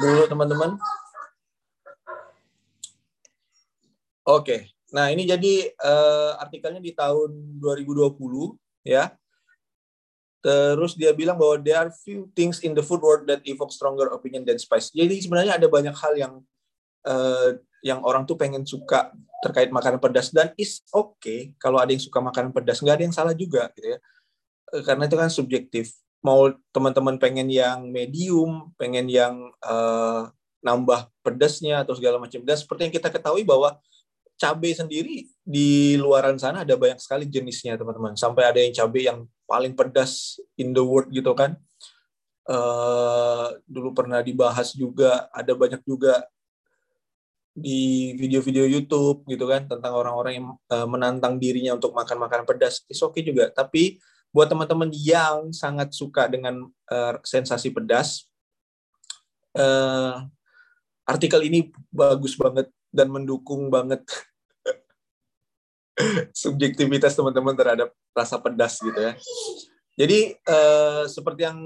dulu teman-teman. Oke, nah ini jadi uh, artikelnya di tahun 2020 ya. Terus dia bilang bahwa there are few things in the food world that evoke stronger opinion than spice. Jadi sebenarnya ada banyak hal yang uh, yang orang tuh pengen suka terkait makanan pedas dan is okay kalau ada yang suka makanan pedas nggak ada yang salah juga gitu ya uh, karena itu kan subjektif mau teman-teman pengen yang medium, pengen yang uh, nambah pedasnya atau segala macam. Dan seperti yang kita ketahui bahwa cabai sendiri di luaran sana ada banyak sekali jenisnya teman-teman. Sampai ada yang cabai yang paling pedas in the world gitu kan. Uh, dulu pernah dibahas juga, ada banyak juga di video-video YouTube gitu kan tentang orang-orang yang uh, menantang dirinya untuk makan makanan pedas. It's okay juga, tapi buat teman-teman yang sangat suka dengan uh, sensasi pedas, uh, artikel ini bagus banget dan mendukung banget subjektivitas teman-teman terhadap rasa pedas gitu ya. Jadi uh, seperti yang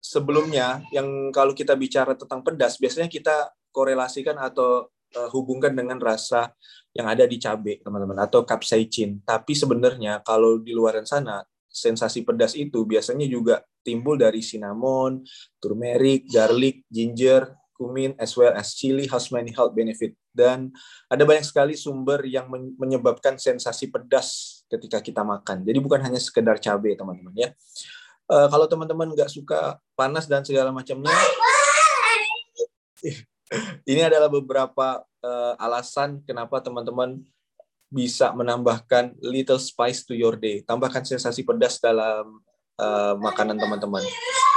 sebelumnya, yang kalau kita bicara tentang pedas, biasanya kita korelasikan atau uh, hubungkan dengan rasa yang ada di cabai, teman-teman, atau capsaicin. Tapi sebenarnya kalau di luar sana, sensasi pedas itu biasanya juga timbul dari cinnamon, turmeric, garlic, ginger, cumin, as well as chili has many health benefit. Dan ada banyak sekali sumber yang menyebabkan sensasi pedas ketika kita makan. Jadi bukan hanya sekedar cabai, teman-teman ya. Uh, kalau teman-teman nggak suka panas dan segala macamnya, ini adalah beberapa uh, alasan kenapa teman-teman bisa menambahkan little spice to your day. Tambahkan sensasi pedas dalam uh, makanan teman-teman.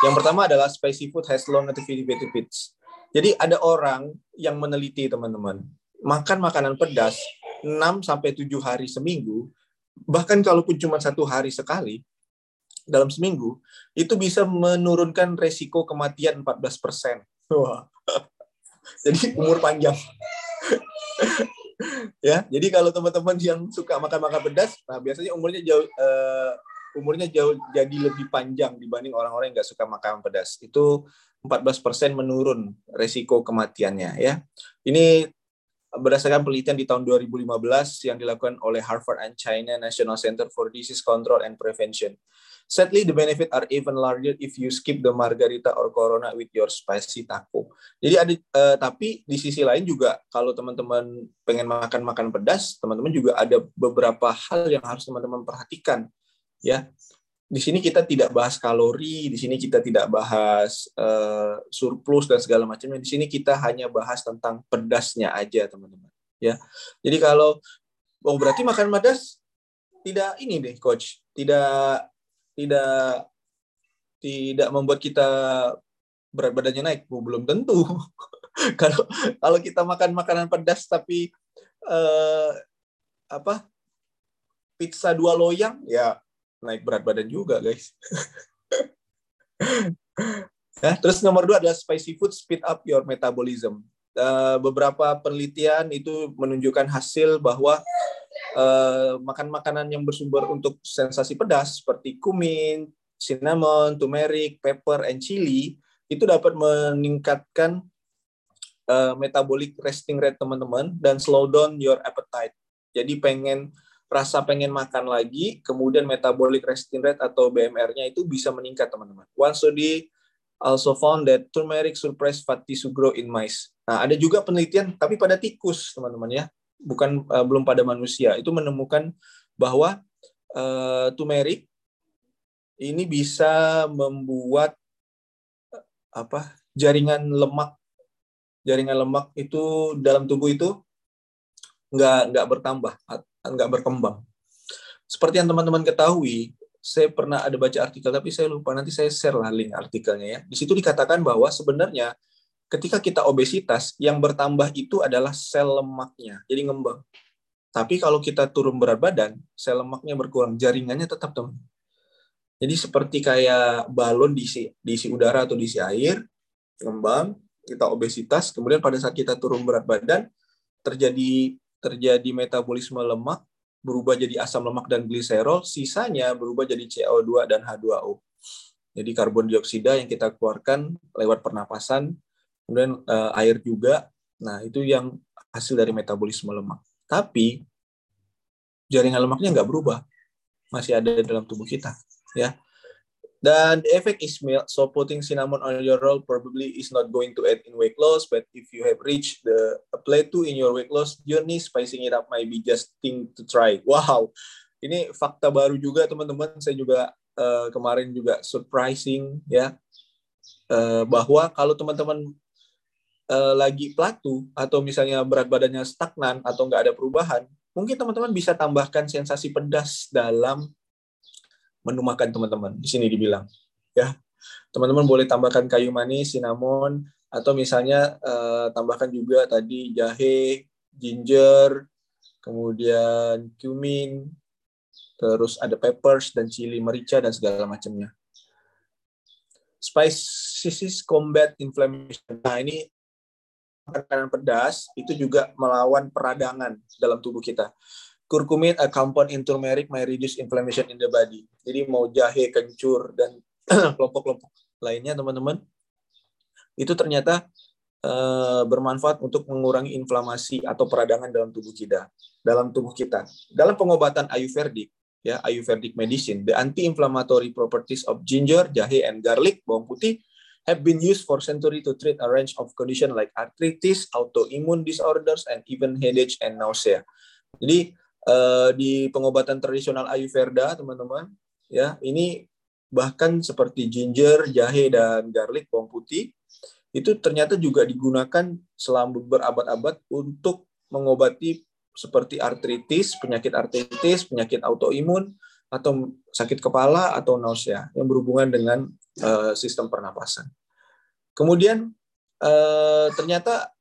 Yang pertama adalah spicy food has long nativity benefits. Jadi ada orang yang meneliti teman-teman, makan makanan pedas 6 sampai 7 hari seminggu, bahkan kalaupun cuma satu hari sekali dalam seminggu, itu bisa menurunkan resiko kematian 14%. Wah. Jadi umur panjang ya jadi kalau teman-teman yang suka makan-makan pedas nah biasanya umurnya jauh uh, umurnya jauh jadi lebih panjang dibanding orang-orang yang nggak suka makan pedas itu 14% menurun resiko kematiannya ya ini berdasarkan penelitian di tahun 2015 yang dilakukan oleh Harvard and China National Center for Disease Control and Prevention. Sadly, the benefit are even larger if you skip the margarita or corona with your spicy taco. Jadi ada, uh, tapi di sisi lain juga kalau teman-teman pengen makan makan pedas, teman-teman juga ada beberapa hal yang harus teman-teman perhatikan. Ya, di sini kita tidak bahas kalori, di sini kita tidak bahas uh, surplus dan segala macamnya. Di sini kita hanya bahas tentang pedasnya aja, teman-teman. Ya, jadi kalau oh berarti makan pedas tidak ini deh, coach, tidak tidak tidak membuat kita berat badannya naik, belum tentu. kalau kalau kita makan makanan pedas tapi uh, apa pizza dua loyang ya naik berat badan juga guys. ya, terus nomor dua adalah spicy food speed up your metabolism. Uh, beberapa penelitian itu menunjukkan hasil bahwa uh, makan makanan yang bersumber untuk sensasi pedas seperti kumin, cinnamon, turmeric, pepper, and chili itu dapat meningkatkan uh, metabolic resting rate teman-teman dan slow down your appetite. Jadi pengen rasa pengen makan lagi, kemudian metabolic resting rate atau BMR-nya itu bisa meningkat, teman-teman. One study also found that turmeric suppress fatty sugar in mice. Nah, ada juga penelitian tapi pada tikus, teman-teman ya. Bukan uh, belum pada manusia. Itu menemukan bahwa uh, turmeric ini bisa membuat uh, apa? jaringan lemak jaringan lemak itu dalam tubuh itu nggak nggak bertambah nggak berkembang. Seperti yang teman-teman ketahui, saya pernah ada baca artikel, tapi saya lupa nanti saya share lah link artikelnya ya. Di situ dikatakan bahwa sebenarnya ketika kita obesitas, yang bertambah itu adalah sel lemaknya, jadi ngembang. Tapi kalau kita turun berat badan, sel lemaknya berkurang, jaringannya tetap teman. Jadi seperti kayak balon diisi diisi udara atau diisi air, ngembang, kita obesitas, kemudian pada saat kita turun berat badan, terjadi terjadi metabolisme lemak, berubah jadi asam lemak dan gliserol, sisanya berubah jadi CO2 dan H2O. Jadi karbon dioksida yang kita keluarkan lewat pernapasan kemudian uh, air juga. Nah, itu yang hasil dari metabolisme lemak. Tapi jaringan lemaknya nggak berubah, masih ada dalam tubuh kita, ya. Dan the effect is mild, so putting cinnamon on your roll probably is not going to add in weight loss, but if you have reached the plateau in your weight loss journey, spicing it up might be just thing to try. Wow, ini fakta baru juga teman-teman. Saya juga uh, kemarin juga surprising ya uh, bahwa kalau teman-teman uh, lagi plateau atau misalnya berat badannya stagnan atau nggak ada perubahan, mungkin teman-teman bisa tambahkan sensasi pedas dalam menu makan teman-teman. Di sini dibilang, ya. Teman-teman boleh tambahkan kayu manis, cinnamon, atau misalnya uh, tambahkan juga tadi jahe, ginger, kemudian cumin, terus ada peppers dan chili merica dan segala macamnya. Spices combat inflammation. Nah, ini makanan pedas itu juga melawan peradangan dalam tubuh kita curcumin, a compound in turmeric may reduce inflammation in the body. Jadi mau jahe, kencur, dan kelompok-kelompok lainnya, teman-teman, itu ternyata uh, bermanfaat untuk mengurangi inflamasi atau peradangan dalam tubuh kita. Dalam tubuh kita. Dalam pengobatan Ayurvedic, ya Ayurvedic medicine, the anti-inflammatory properties of ginger, jahe, and garlic, bawang putih, have been used for centuries to treat a range of conditions like arthritis, autoimmune disorders, and even headache and nausea. Jadi uh, di pengobatan tradisional Ayurveda, teman-teman, ya ini bahkan seperti ginger, jahe dan garlic bawang putih itu ternyata juga digunakan selama berabad-abad untuk mengobati seperti artritis, penyakit artritis, penyakit autoimun atau sakit kepala atau nausea yang berhubungan dengan uh, sistem pernapasan. Kemudian uh, ternyata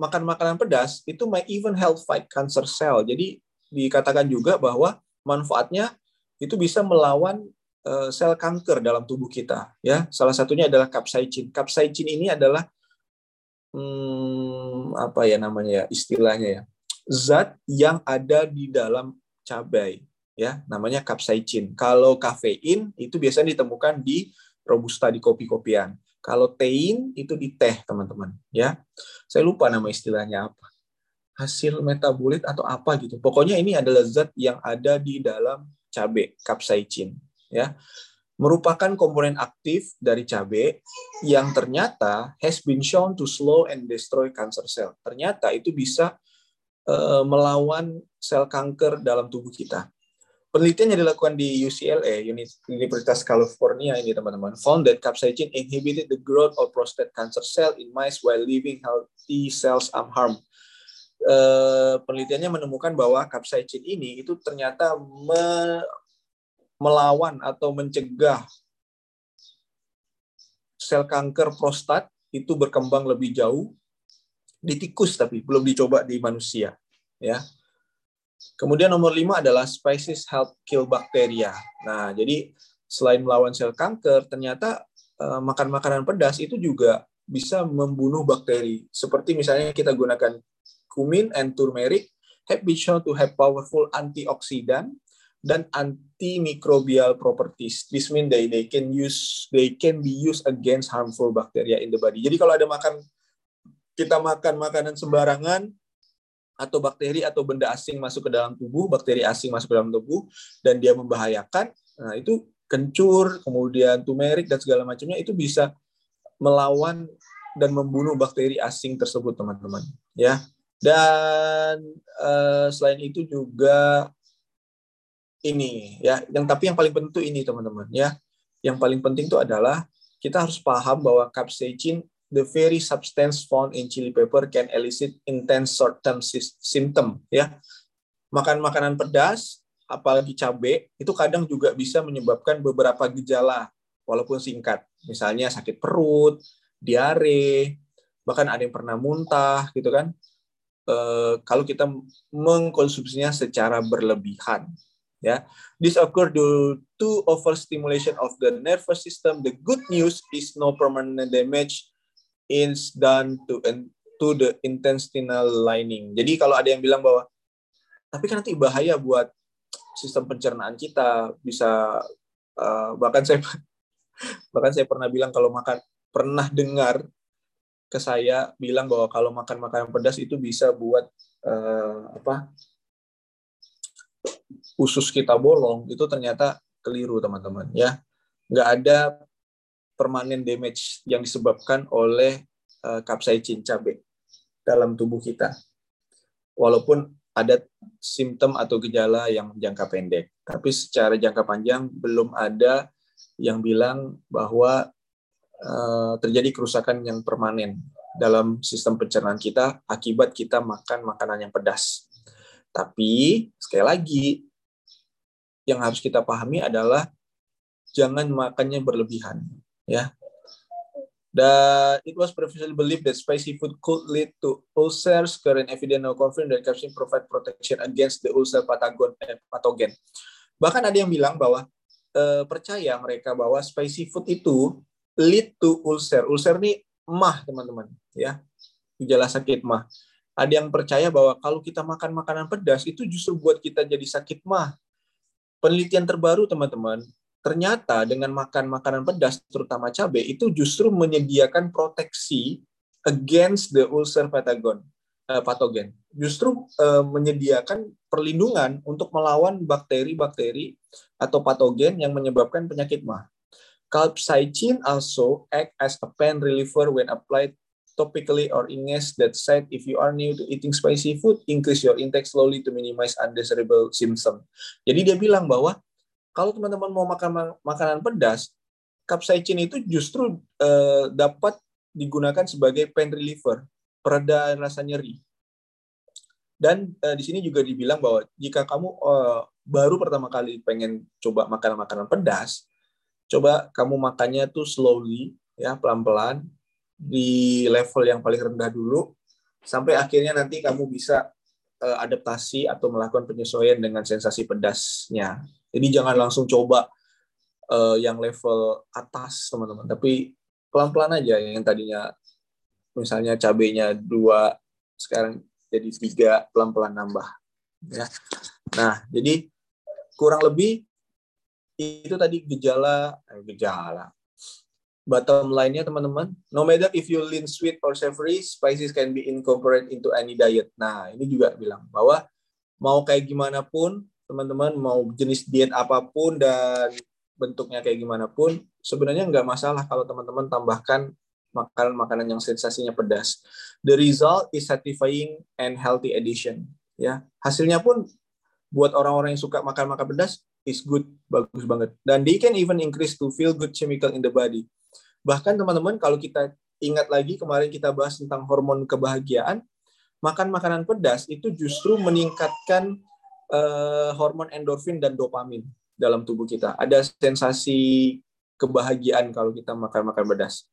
makan makanan pedas itu may even help fight cancer cell. Jadi dikatakan juga bahwa manfaatnya itu bisa melawan uh, sel kanker dalam tubuh kita ya. Salah satunya adalah capsaicin. Capsaicin ini adalah hmm, apa ya namanya ya istilahnya ya zat yang ada di dalam cabai ya. Namanya capsaicin. Kalau kafein itu biasanya ditemukan di robusta di kopi-kopian kalau tein itu di teh teman-teman ya saya lupa nama istilahnya apa hasil metabolit atau apa gitu. Pokoknya ini adalah zat yang ada di dalam cabai, capsaicin, ya. Merupakan komponen aktif dari cabai yang ternyata has been shown to slow and destroy cancer cell. Ternyata itu bisa uh, melawan sel kanker dalam tubuh kita. Penelitian yang dilakukan di UCLA, Universitas California ini teman-teman, found that capsaicin inhibited the growth of prostate cancer cell in mice while leaving healthy cells unharmed eh, penelitiannya menemukan bahwa capsaicin ini itu ternyata me, melawan atau mencegah sel kanker prostat itu berkembang lebih jauh di tikus tapi belum dicoba di manusia ya. Kemudian nomor lima adalah spices help kill bacteria. Nah, jadi selain melawan sel kanker, ternyata uh, makan makanan pedas itu juga bisa membunuh bakteri. Seperti misalnya kita gunakan cumin and turmeric have been shown to have powerful antioxidant dan antimicrobial properties. This means they they can use they can be used against harmful bacteria in the body. Jadi kalau ada makan kita makan makanan sembarangan atau bakteri atau benda asing masuk ke dalam tubuh, bakteri asing masuk ke dalam tubuh dan dia membahayakan, nah itu kencur, kemudian turmeric dan segala macamnya itu bisa melawan dan membunuh bakteri asing tersebut, teman-teman. Ya, dan uh, selain itu juga ini ya, yang tapi yang paling penting ini teman-teman ya. Yang paling penting itu adalah kita harus paham bahwa capsaicin the very substance found in chili pepper can elicit intense short-term symptom ya. Makan makanan pedas apalagi cabai itu kadang juga bisa menyebabkan beberapa gejala walaupun singkat. Misalnya sakit perut, diare, bahkan ada yang pernah muntah gitu kan uh, kalau kita mengkonsumsinya secara berlebihan ya this occur due to overstimulation of the nervous system the good news is no permanent damage is done to to the intestinal lining. Jadi kalau ada yang bilang bahwa tapi kan nanti bahaya buat sistem pencernaan kita. Bisa uh, bahkan saya bahkan saya pernah bilang kalau makan pernah dengar ke saya bilang bahwa kalau makan makanan pedas itu bisa buat uh, apa usus kita bolong. Itu ternyata keliru teman-teman ya. Nggak ada permanen damage yang disebabkan oleh uh, capsaicin cabai dalam tubuh kita walaupun ada simptom atau gejala yang jangka pendek tapi secara jangka panjang belum ada yang bilang bahwa Eh, terjadi kerusakan yang permanen dalam sistem pencernaan kita akibat kita makan makanan yang pedas. Tapi sekali lagi yang harus kita pahami adalah jangan makannya berlebihan, ya. Dan it was previously believed that spicy food could lead to ulcers. Current evidence now confirm that capsaicin provide protection against the ulcer eh, pathogen. Bahkan ada yang bilang bahwa eh, percaya mereka bahwa spicy food itu lead to ulcer. Ulcer ini mah, teman-teman, ya. Gejala sakit mah. Ada yang percaya bahwa kalau kita makan makanan pedas itu justru buat kita jadi sakit mah. Penelitian terbaru, teman-teman, ternyata dengan makan makanan pedas, terutama cabai, itu justru menyediakan proteksi against the ulcer patagon, uh, patogen. Justru uh, menyediakan perlindungan untuk melawan bakteri-bakteri atau patogen yang menyebabkan penyakit mah. Capsaicin also act as a pain reliever when applied topically or in that said if you are new to eating spicy food, increase your intake slowly to minimize undesirable symptom. Jadi dia bilang bahwa kalau teman-teman mau makan makanan pedas, capsaicin itu justru uh, dapat digunakan sebagai pain reliever, pereda rasa nyeri. Dan uh, di sini juga dibilang bahwa jika kamu uh, baru pertama kali pengen coba makan makanan pedas, coba kamu makannya tuh slowly ya pelan-pelan di level yang paling rendah dulu sampai akhirnya nanti kamu bisa adaptasi atau melakukan penyesuaian dengan sensasi pedasnya. Jadi jangan langsung coba uh, yang level atas teman-teman, tapi pelan-pelan aja yang tadinya misalnya cabenya dua sekarang jadi tiga pelan-pelan nambah ya. Nah jadi kurang lebih itu tadi gejala eh, gejala. Bottom line-nya teman-teman no matter if you lean sweet or savory spices can be incorporated into any diet. Nah ini juga bilang bahwa mau kayak gimana pun teman-teman mau jenis diet apa pun dan bentuknya kayak gimana pun sebenarnya nggak masalah kalau teman-teman tambahkan makanan-makanan yang sensasinya pedas the result is satisfying and healthy addition ya hasilnya pun buat orang-orang yang suka makan makan pedas is good, bagus banget. Dan they can even increase to feel good chemical in the body. Bahkan teman-teman kalau kita ingat lagi kemarin kita bahas tentang hormon kebahagiaan, makan makanan pedas itu justru meningkatkan uh, hormon endorfin dan dopamin dalam tubuh kita. Ada sensasi kebahagiaan kalau kita makan makan pedas.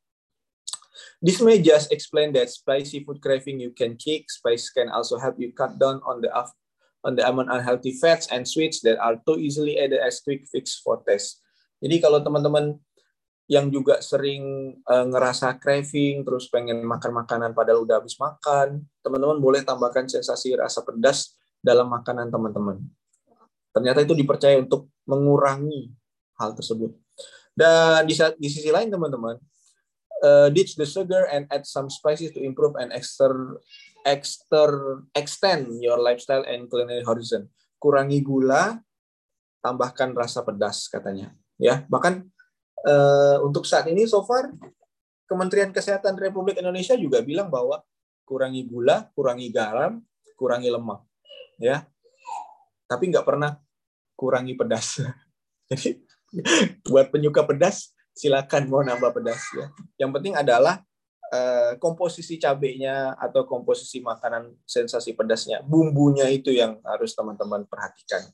This may just explain that spicy food craving you can kick. Spice can also help you cut down on the on the amount unhealthy fats and sweets that are too easily added as quick fix for taste. Jadi kalau teman-teman yang juga sering uh, ngerasa craving, terus pengen makan makanan padahal udah habis makan, teman-teman boleh tambahkan sensasi rasa pedas dalam makanan teman-teman. Ternyata itu dipercaya untuk mengurangi hal tersebut. Dan di, di sisi lain teman-teman, uh, ditch the sugar and add some spices to improve and extra exter, extend your lifestyle and culinary horizon. Kurangi gula, tambahkan rasa pedas katanya. Ya, bahkan uh, untuk saat ini so far Kementerian Kesehatan Republik Indonesia juga bilang bahwa kurangi gula, kurangi garam, kurangi lemak. Ya. Tapi nggak pernah kurangi pedas. Jadi buat penyuka pedas silakan mau nambah pedas ya. Yang penting adalah Eh, komposisi cabenya atau komposisi makanan sensasi pedasnya, bumbunya itu yang harus teman-teman perhatikan.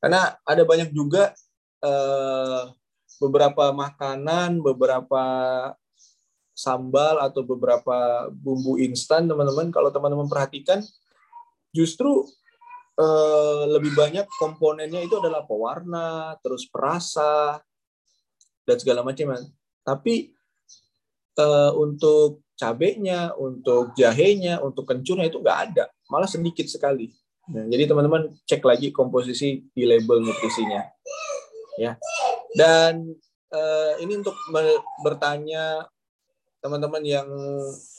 Karena ada banyak juga uh, beberapa makanan, beberapa sambal atau beberapa bumbu instan, teman-teman. Kalau teman-teman perhatikan, justru uh, lebih banyak komponennya itu adalah pewarna, terus perasa, dan segala macam. Tapi uh, untuk cabenya, untuk jahenya, untuk kencurnya itu nggak ada, malah sedikit sekali. Nah, jadi teman-teman cek lagi komposisi di label nutrisinya, ya. Dan uh, ini untuk bertanya teman-teman yang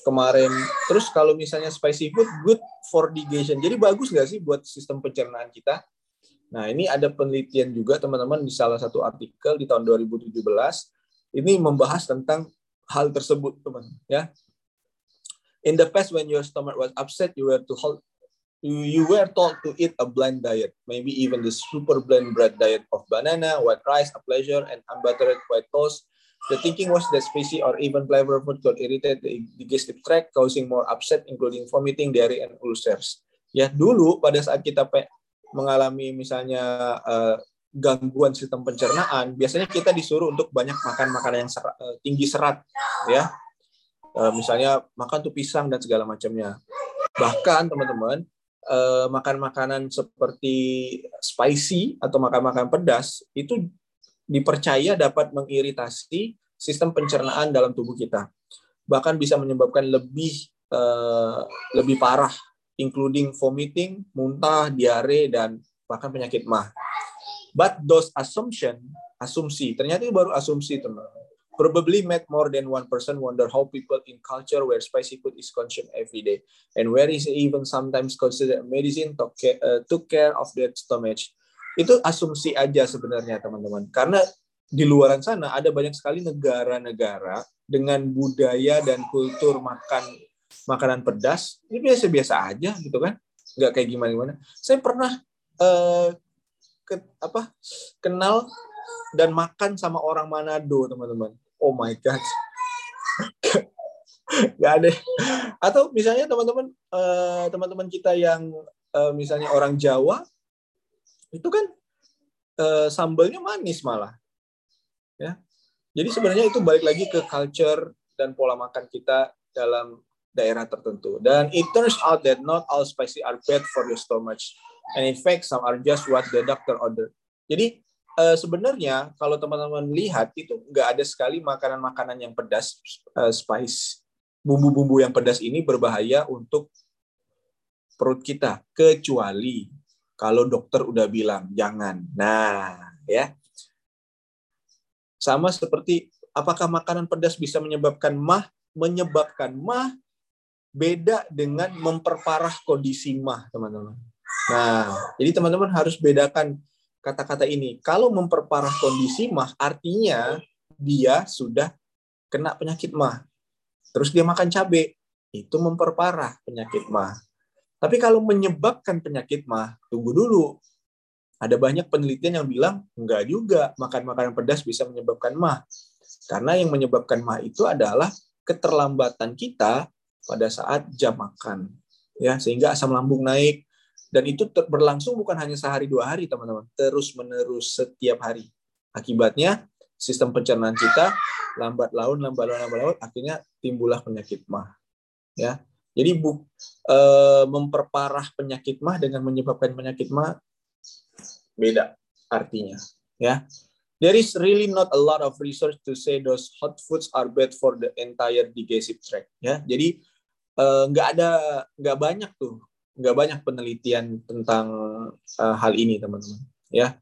kemarin. Terus kalau misalnya spicy food, good for digestion. Jadi bagus nggak sih buat sistem pencernaan kita? Nah, ini ada penelitian juga teman-teman di salah satu artikel di tahun 2017. Ini membahas tentang hal tersebut, teman. Ya. In the past, when your stomach was upset, you were to hold you were told to eat a bland diet, maybe even the super bland bread diet of banana, white rice, a pleasure, and unbuttered white toast The thinking was that spicy or even flavor food could irritate the digestive tract, causing more upset, including vomiting, diarrhea, and ulcers. Ya, dulu pada saat kita mengalami misalnya uh, gangguan sistem pencernaan, biasanya kita disuruh untuk banyak makan makanan yang serat, uh, tinggi serat, ya. Uh, misalnya makan tuh pisang dan segala macamnya. Bahkan teman-teman, makan makanan seperti spicy atau makan makan pedas itu dipercaya dapat mengiritasi sistem pencernaan dalam tubuh kita. Bahkan bisa menyebabkan lebih uh, lebih parah, including vomiting, muntah, diare, dan bahkan penyakit mah. But those assumption, asumsi, ternyata itu baru asumsi teman. Probably made more than one person wonder how people in culture where spicy food is consumed every day and where is even sometimes considered medicine took care, uh, took care of their stomach itu asumsi aja sebenarnya teman-teman. Karena di luaran sana ada banyak sekali negara-negara dengan budaya dan kultur makan makanan pedas ini biasa-biasa aja gitu kan? Nggak kayak gimana-gimana. Saya pernah uh, ke, apa kenal dan makan sama orang Manado teman-teman. Oh my god. Nggak ada. Atau misalnya teman-teman uh, teman-teman kita yang uh, misalnya orang Jawa itu kan e, sambalnya manis malah. Ya. Jadi sebenarnya itu balik lagi ke culture dan pola makan kita dalam daerah tertentu. Dan it turns out that not all spicy are bad for your stomach. And in fact some are just what the doctor order. Jadi e, sebenarnya kalau teman-teman lihat itu nggak ada sekali makanan-makanan yang pedas e, spice. Bumbu-bumbu yang pedas ini berbahaya untuk perut kita. Kecuali kalau dokter udah bilang jangan. Nah, ya. Sama seperti apakah makanan pedas bisa menyebabkan mah? Menyebabkan mah beda dengan memperparah kondisi mah, teman-teman. Nah, jadi teman-teman harus bedakan kata-kata ini. Kalau memperparah kondisi mah artinya dia sudah kena penyakit mah. Terus dia makan cabai, itu memperparah penyakit mah. Tapi kalau menyebabkan penyakit mah, tunggu dulu. Ada banyak penelitian yang bilang enggak juga makan makanan pedas bisa menyebabkan mah. Karena yang menyebabkan mah itu adalah keterlambatan kita pada saat jam makan. Ya, sehingga asam lambung naik dan itu berlangsung bukan hanya sehari dua hari, teman-teman. Terus menerus setiap hari. Akibatnya sistem pencernaan kita lambat laun, lambat laun, lambat laun, akhirnya timbullah penyakit mah. Ya, jadi bu, e, memperparah penyakit mah dengan menyebabkan penyakit mah beda artinya, ya. There is really not a lot of research to say those hot foods are bad for the entire digestive tract, ya. Jadi eh, nggak ada nggak banyak tuh nggak banyak penelitian tentang uh, hal ini teman-teman ya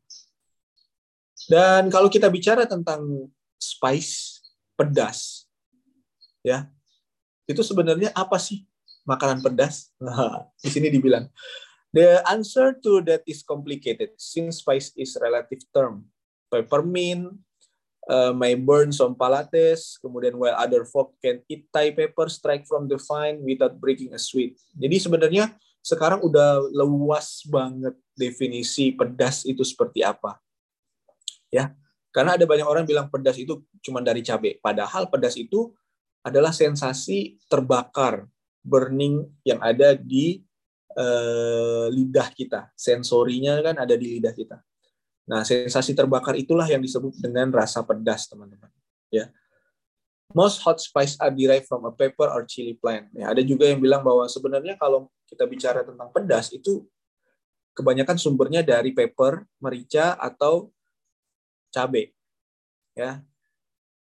dan kalau kita bicara tentang spice pedas ya itu sebenarnya apa sih makanan pedas? di sini dibilang, the answer to that is complicated since spice is relative term. Peppermint uh, may burn some palates, kemudian while other folk can eat Thai pepper strike from the vine without breaking a sweet. Jadi sebenarnya sekarang udah luas banget definisi pedas itu seperti apa. Ya, karena ada banyak orang bilang pedas itu cuma dari cabai. Padahal pedas itu adalah sensasi terbakar burning yang ada di uh, lidah kita. Sensorinya kan ada di lidah kita. Nah, sensasi terbakar itulah yang disebut dengan rasa pedas, teman-teman. Ya. Most hot spice are derived from a pepper or chili plant. Ya, ada juga yang bilang bahwa sebenarnya kalau kita bicara tentang pedas itu kebanyakan sumbernya dari pepper, merica atau cabai. Ya,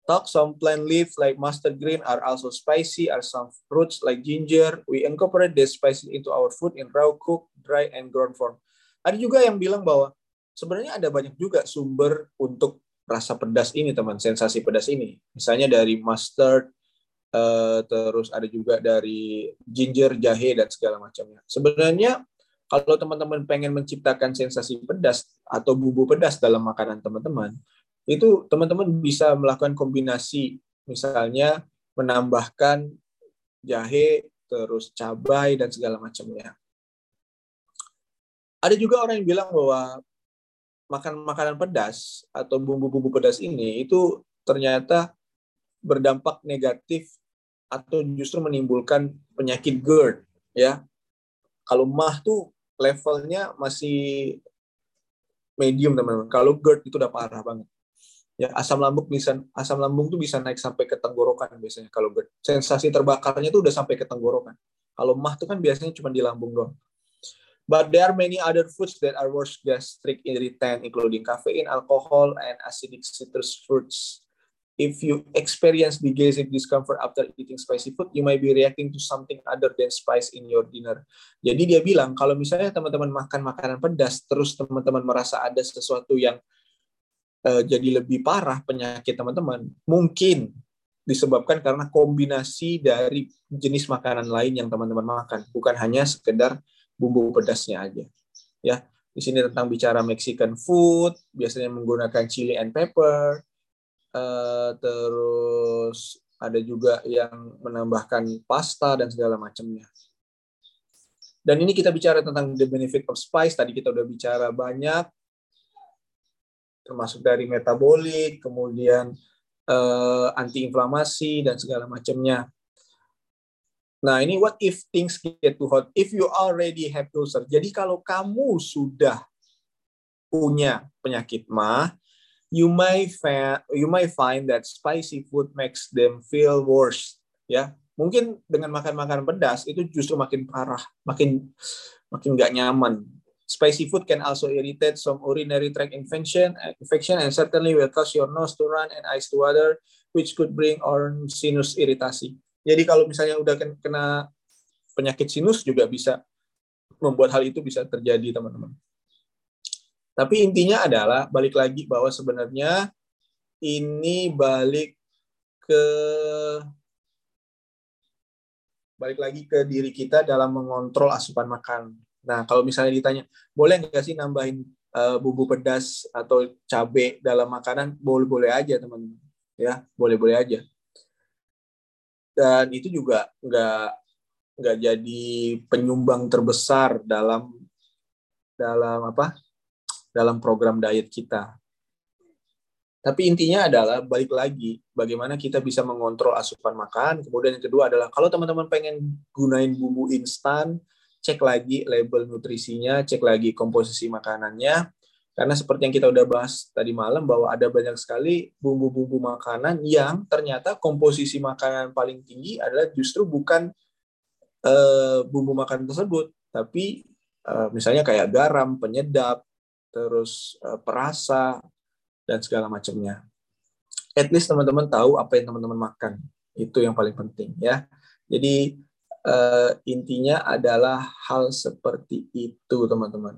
Talk some plant leaves like mustard green are also spicy, are some fruits like ginger. We incorporate the spices into our food in raw, cooked, dry, and ground form. Ada juga yang bilang bahwa sebenarnya ada banyak juga sumber untuk rasa pedas ini, teman, sensasi pedas ini. Misalnya dari mustard, uh, terus ada juga dari ginger, jahe dan segala macamnya. Sebenarnya kalau teman-teman pengen menciptakan sensasi pedas atau bumbu pedas dalam makanan teman-teman, itu teman-teman bisa melakukan kombinasi, misalnya menambahkan jahe, terus cabai dan segala macamnya. Ada juga orang yang bilang bahwa makan makanan pedas atau bumbu-bumbu pedas ini itu ternyata berdampak negatif atau justru menimbulkan penyakit GERD ya. Kalau mah tuh levelnya masih medium teman-teman. Kalau GERD itu udah parah banget. Ya, asam lambung bisa asam lambung tuh bisa naik sampai ke tenggorokan biasanya kalau. Sensasi terbakarnya tuh udah sampai ke tenggorokan. Kalau mah tuh kan biasanya cuma di lambung doang. But there are many other foods that are worse gastric irritant, including caffeine, alcohol, and acidic citrus fruits. If you experience the gastric discomfort after eating spicy food, you might be reacting to something other than spice in your dinner. Jadi dia bilang kalau misalnya teman-teman makan makanan pedas, terus teman-teman merasa ada sesuatu yang uh, jadi lebih parah penyakit teman-teman, mungkin disebabkan karena kombinasi dari jenis makanan lain yang teman-teman makan, bukan hanya sekedar bumbu pedasnya aja. Ya, di sini tentang bicara Mexican food, biasanya menggunakan chili and pepper. Uh, terus ada juga yang menambahkan pasta dan segala macamnya. Dan ini kita bicara tentang the benefit of spice. Tadi kita udah bicara banyak, termasuk dari metabolik, kemudian uh, antiinflamasi dan segala macamnya. Nah, ini what if things get too hot? If you already have ulcer. Jadi kalau kamu sudah punya penyakit mah, you find, you may find that spicy food makes them feel worse. Ya, mungkin dengan makan makanan pedas itu justru makin parah, makin makin nggak nyaman. Spicy food can also irritate some urinary tract infection, infection and certainly will cause your nose to run and eyes to water, which could bring on sinus iritasi. Jadi kalau misalnya udah kena penyakit sinus juga bisa membuat hal itu bisa terjadi, teman-teman. Tapi intinya adalah balik lagi bahwa sebenarnya ini balik ke balik lagi ke diri kita dalam mengontrol asupan makan. Nah, kalau misalnya ditanya, boleh nggak sih nambahin uh, bumbu pedas atau cabai dalam makanan? Boleh-boleh aja, teman-teman. Ya, boleh-boleh aja dan itu juga nggak nggak jadi penyumbang terbesar dalam dalam apa dalam program diet kita. Tapi intinya adalah balik lagi bagaimana kita bisa mengontrol asupan makan. Kemudian yang kedua adalah kalau teman-teman pengen gunain bumbu instan, cek lagi label nutrisinya, cek lagi komposisi makanannya. Karena seperti yang kita udah bahas tadi malam bahwa ada banyak sekali bumbu-bumbu makanan yang ternyata komposisi makanan paling tinggi adalah justru bukan uh, bumbu makanan tersebut, tapi uh, misalnya kayak garam, penyedap, terus uh, perasa dan segala macamnya. At least teman-teman tahu apa yang teman-teman makan. Itu yang paling penting ya. Jadi uh, intinya adalah hal seperti itu teman-teman